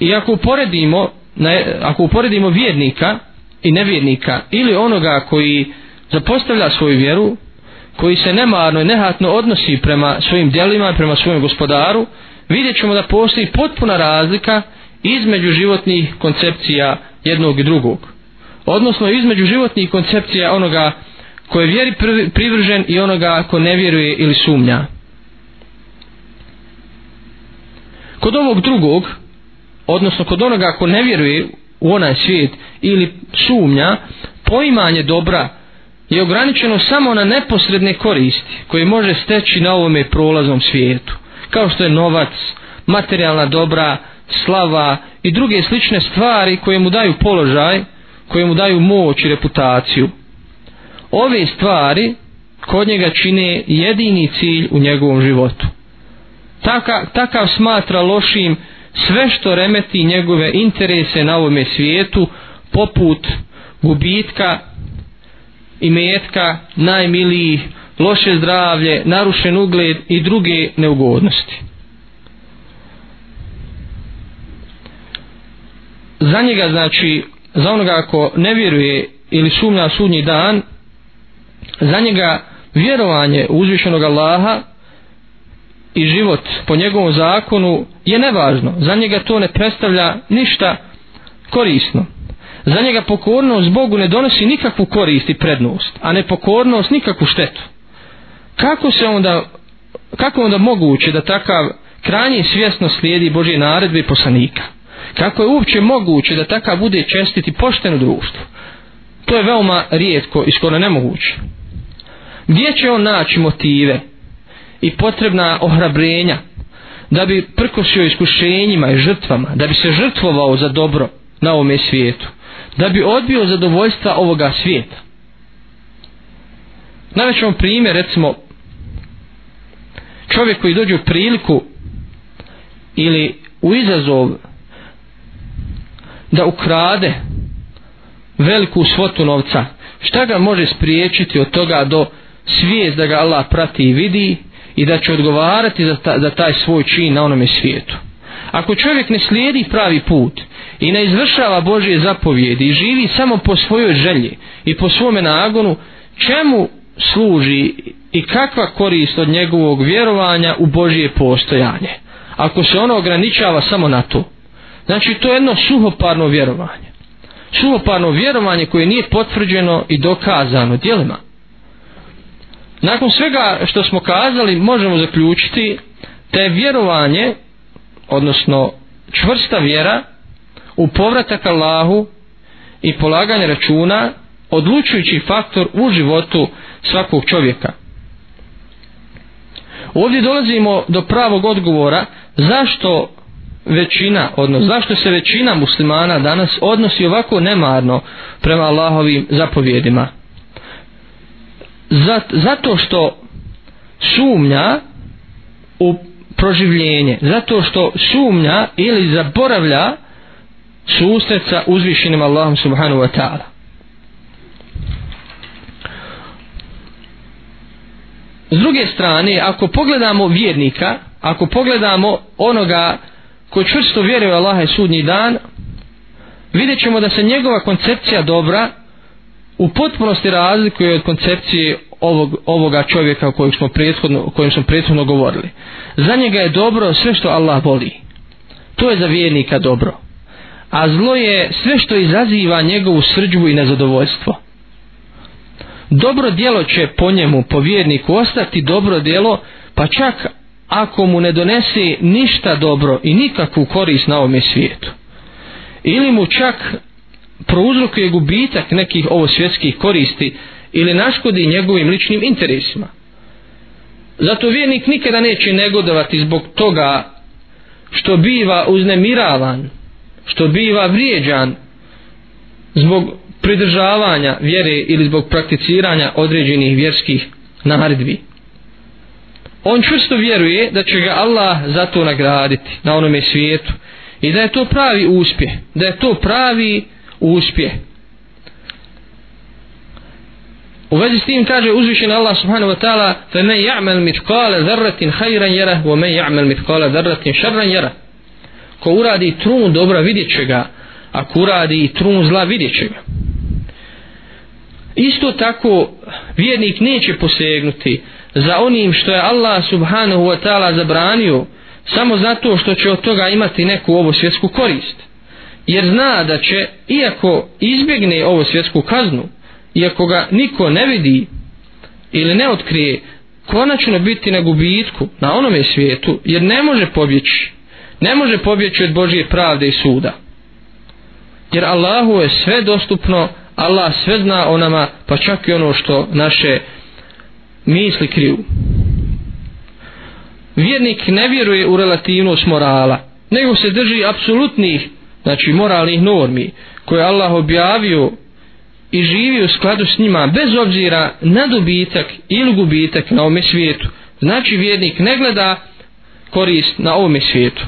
i ako uporedimo ako uporedimo vjernika i nevjernika ili onoga koji zapostavlja svoju vjeru koji se nemarno i nehatno odnosi prema svojim djelima prema svojem gospodaru vidjet ćemo da postoji potpuna razlika između životnih koncepcija jednog i drugog. Odnosno između životnih koncepcija onoga ko je vjeri privržen i onoga ko ne vjeruje ili sumnja. Kod ovog drugog odnosno kod onoga ko ne vjeruje u onaj svijet ili sumnja poimanje dobra je ograničeno samo na neposredne koristi koje može steći na ovome prolaznom svijetu kao što je novac, materijalna dobra, slava i druge slične stvari koje mu daju položaj koje mu daju moć i reputaciju. Ove stvari kod njega čine jedini cilj u njegovom životu. Taka, takav smatra lošim sve što remeti njegove interese na ovome svijetu poput gubitka i metka najmilijih loše zdravlje, narušen ugled i druge neugodnosti. Za njega znači, za onoga ako ne vjeruje ili sumnja sudnji dan, za njega vjerovanje u uzvišenog Allaha i život po njegovom zakonu je nevažno. Za njega to ne predstavlja ništa korisno. Za njega pokornost Bogu ne donosi nikakvu korist i prednost, a nepokornost nikakvu štetu. Kako se onda kako onda moguće da takav krajnji svjesno slijedi Božje naredbe i poslanika? Kako je uopće moguće da takav bude čestiti pošteno društvo? To je veoma rijetko i skoro nemoguće. Gdje će on naći motive i potrebna ohrabrenja da bi prkosio iskušenjima i žrtvama, da bi se žrtvovao za dobro na ovome svijetu, da bi odbio zadovoljstva ovoga svijeta. Navećemo primjer, recimo, čovjek koji dođe u priliku ili u izazov da ukrade veliku svotu novca, šta ga može spriječiti od toga do svijest da ga Allah prati i vidi i da će odgovarati za, ta, za taj svoj čin na onome svijetu. Ako čovjek ne slijedi pravi put i ne izvršava Božje zapovjedi i živi samo po svojoj želji i po svome nagonu, čemu služi i kakva korist od njegovog vjerovanja u Božje postojanje? Ako se ono ograničava samo na to. Znači to je jedno suhoparno vjerovanje. Suhoparno vjerovanje koje nije potvrđeno i dokazano djelima nakon svega što smo kazali možemo zaključiti da je vjerovanje odnosno čvrsta vjera u povratak Allahu i polaganje računa odlučujući faktor u životu svakog čovjeka. Ovdje dolazimo do pravog odgovora zašto većina, odnosno zašto se većina muslimana danas odnosi ovako nemarno prema Allahovim zapovjedima zato što sumnja u proživljenje zato što sumnja ili zaboravlja susret sa uzvišenim Allahom subhanahu wa ta'ala. S druge strane ako pogledamo vjernika ako pogledamo onoga ko čvrsto vjeruje u Allaha i sudnji dan vidjet ćemo da se njegova koncepcija dobra u potpunosti razlikuje od koncepcije ovog, ovoga čovjeka kojeg smo prethodno, kojim smo prethodno govorili. Za njega je dobro sve što Allah voli. To je za vjernika dobro. A zlo je sve što izaziva njegovu srđbu i nezadovoljstvo. Dobro djelo će po njemu, po vjerniku, ostati dobro djelo, pa čak ako mu ne donese ništa dobro i nikakvu korist na ovome svijetu. Ili mu čak prouzrokuje gubitak nekih ovo svjetskih koristi ili naškodi njegovim ličnim interesima. Zato vjernik nikada neće negodovati zbog toga što biva uznemiravan, što biva vrijeđan zbog pridržavanja vjere ili zbog prakticiranja određenih vjerskih naredbi. On čvrsto vjeruje da će ga Allah za to nagraditi na onome svijetu i da je to pravi uspjeh, da je to pravi uspjeh. U vezi s tim kaže uzvišen Allah subhanahu wa ta'ala fa men ja'mal mitkale zarratin hajran jara wa men ja'mal mitkale zarratin šarran jara ko uradi trun dobra vidjet će ga ko uradi i trun zla vidjet će ga. Isto tako vjernik neće posegnuti za onim što je Allah subhanahu wa ta'ala zabranio samo zato što će od toga imati neku ovo svjetsku korist jer zna da će iako izbjegne ovo svjetsku kaznu iako ga niko ne vidi ili ne otkrije konačno biti na gubitku na onome svijetu jer ne može pobjeći ne može pobjeći od Božije pravde i suda. Jer Allahu je sve dostupno Allah sve zna o nama pa čak i ono što naše misli kriju. Vjernik ne vjeruje u relativnost morala nego se drži apsolutnih znači moralnih normi koje Allah objavio i živi u skladu s njima bez obzira na dobitak ili gubitak na ovome svijetu. Znači vjernik ne gleda korist na ovome svijetu.